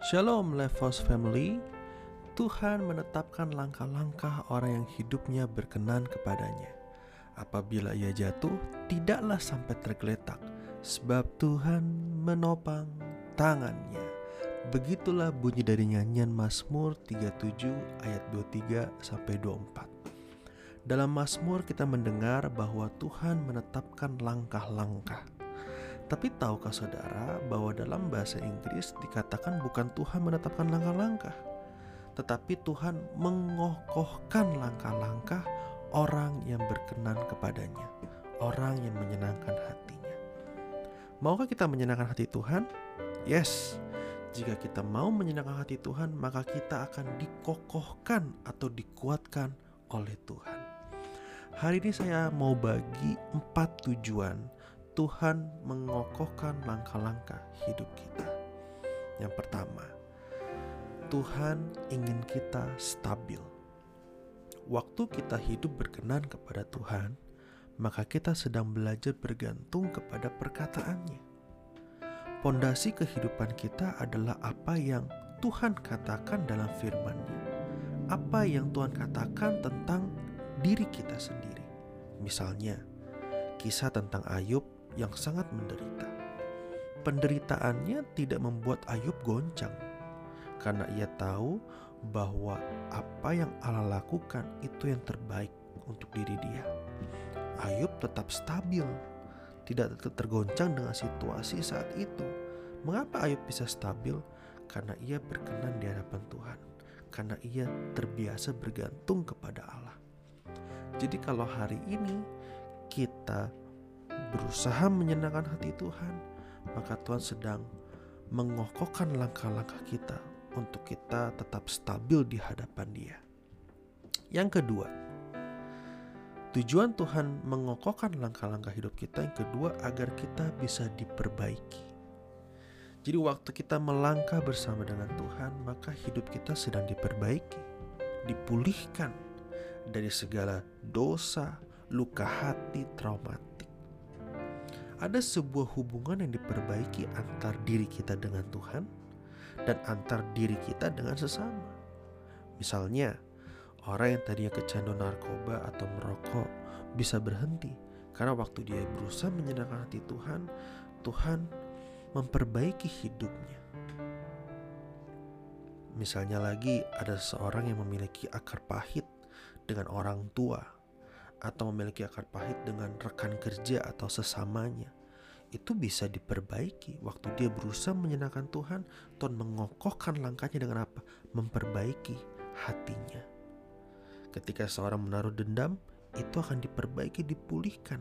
Shalom Levos Family. Tuhan menetapkan langkah-langkah orang yang hidupnya berkenan kepadanya. Apabila ia jatuh, tidaklah sampai tergeletak Sebab Tuhan menopang tangannya. Begitulah bunyi dari nyanyian Mazmur 37 ayat 23 sampai 24 dalam Mazmur kita mendengar bahwa Tuhan menetapkan langkah-langkah tapi tahukah saudara bahwa dalam bahasa Inggris dikatakan bukan Tuhan menetapkan langkah-langkah, tetapi Tuhan mengokohkan langkah-langkah orang yang berkenan kepadanya, orang yang menyenangkan hatinya. Maukah kita menyenangkan hati Tuhan? Yes. Jika kita mau menyenangkan hati Tuhan, maka kita akan dikokohkan atau dikuatkan oleh Tuhan. Hari ini saya mau bagi empat tujuan Tuhan mengokohkan langkah-langkah hidup kita. Yang pertama, Tuhan ingin kita stabil. Waktu kita hidup berkenan kepada Tuhan, maka kita sedang belajar bergantung kepada perkataannya. Pondasi kehidupan kita adalah apa yang Tuhan katakan dalam firman-Nya. Apa yang Tuhan katakan tentang diri kita sendiri. Misalnya, kisah tentang Ayub yang sangat menderita. Penderitaannya tidak membuat Ayub goncang, karena ia tahu bahwa apa yang Allah lakukan itu yang terbaik untuk diri dia. Ayub tetap stabil, tidak tergoncang dengan situasi saat itu. Mengapa Ayub bisa stabil? Karena ia berkenan di hadapan Tuhan, karena ia terbiasa bergantung kepada Allah. Jadi, kalau hari ini kita berusaha menyenangkan hati Tuhan, maka Tuhan sedang mengokohkan langkah-langkah kita untuk kita tetap stabil di hadapan Dia. Yang kedua, tujuan Tuhan mengokohkan langkah-langkah hidup kita yang kedua agar kita bisa diperbaiki. Jadi waktu kita melangkah bersama dengan Tuhan, maka hidup kita sedang diperbaiki, dipulihkan dari segala dosa, luka hati, traumatik ada sebuah hubungan yang diperbaiki antar diri kita dengan Tuhan dan antar diri kita dengan sesama. Misalnya, orang yang tadinya kecanduan narkoba atau merokok bisa berhenti karena waktu dia berusaha menyenangkan hati Tuhan, Tuhan memperbaiki hidupnya. Misalnya lagi ada seorang yang memiliki akar pahit dengan orang tua atau memiliki akar pahit dengan rekan kerja atau sesamanya itu bisa diperbaiki. Waktu dia berusaha menyenangkan Tuhan Tuhan mengokohkan langkahnya dengan apa? Memperbaiki hatinya. Ketika seorang menaruh dendam itu akan diperbaiki dipulihkan.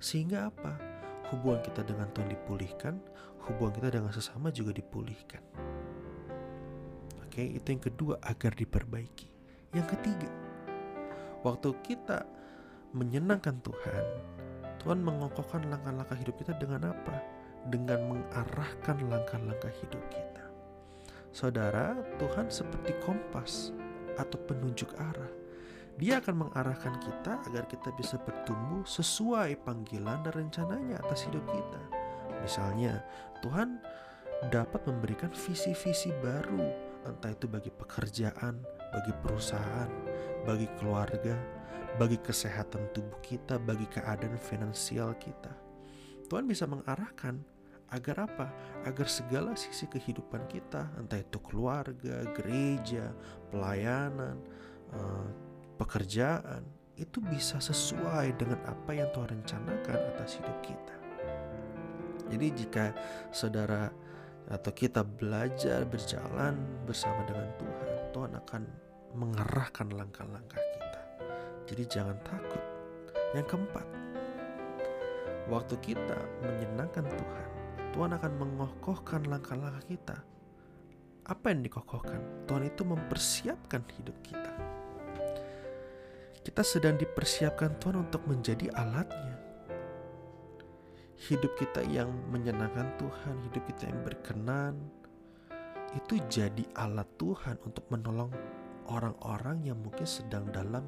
Sehingga apa? Hubungan kita dengan Tuhan dipulihkan hubungan kita dengan sesama juga dipulihkan. Oke itu yang kedua agar diperbaiki. Yang ketiga waktu kita menyenangkan Tuhan, Tuhan mengokohkan langkah-langkah hidup kita dengan apa? Dengan mengarahkan langkah-langkah hidup kita. Saudara, Tuhan seperti kompas atau penunjuk arah. Dia akan mengarahkan kita agar kita bisa bertumbuh sesuai panggilan dan rencananya atas hidup kita. Misalnya, Tuhan dapat memberikan visi-visi baru, entah itu bagi pekerjaan, bagi perusahaan, bagi keluarga, bagi kesehatan tubuh kita, bagi keadaan finansial kita. Tuhan bisa mengarahkan agar apa? Agar segala sisi kehidupan kita, entah itu keluarga, gereja, pelayanan, eh, pekerjaan, itu bisa sesuai dengan apa yang Tuhan rencanakan atas hidup kita. Jadi jika saudara atau kita belajar berjalan bersama dengan Tuhan, Tuhan akan mengarahkan langkah-langkah jadi jangan takut. Yang keempat, waktu kita menyenangkan Tuhan, Tuhan akan mengokohkan langkah-langkah kita. Apa yang dikokohkan? Tuhan itu mempersiapkan hidup kita. Kita sedang dipersiapkan Tuhan untuk menjadi alatnya. Hidup kita yang menyenangkan Tuhan, hidup kita yang berkenan, itu jadi alat Tuhan untuk menolong orang-orang yang mungkin sedang dalam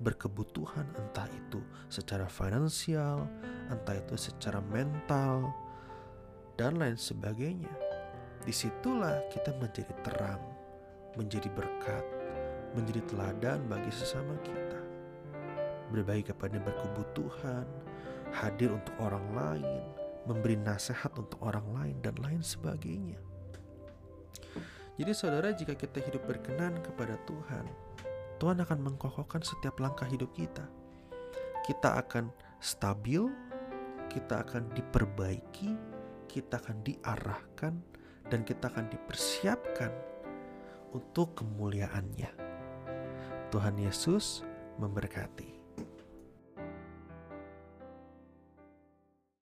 berkebutuhan entah itu secara finansial, entah itu secara mental dan lain sebagainya. di situlah kita menjadi terang, menjadi berkat, menjadi teladan bagi sesama kita. Berbagi kepada berkebutuhan, hadir untuk orang lain, memberi nasihat untuk orang lain, dan lain sebagainya. Jadi saudara jika kita hidup berkenan kepada Tuhan, Tuhan akan mengkokohkan setiap langkah hidup kita. Kita akan stabil, kita akan diperbaiki, kita akan diarahkan, dan kita akan dipersiapkan untuk kemuliaannya. Tuhan Yesus memberkati.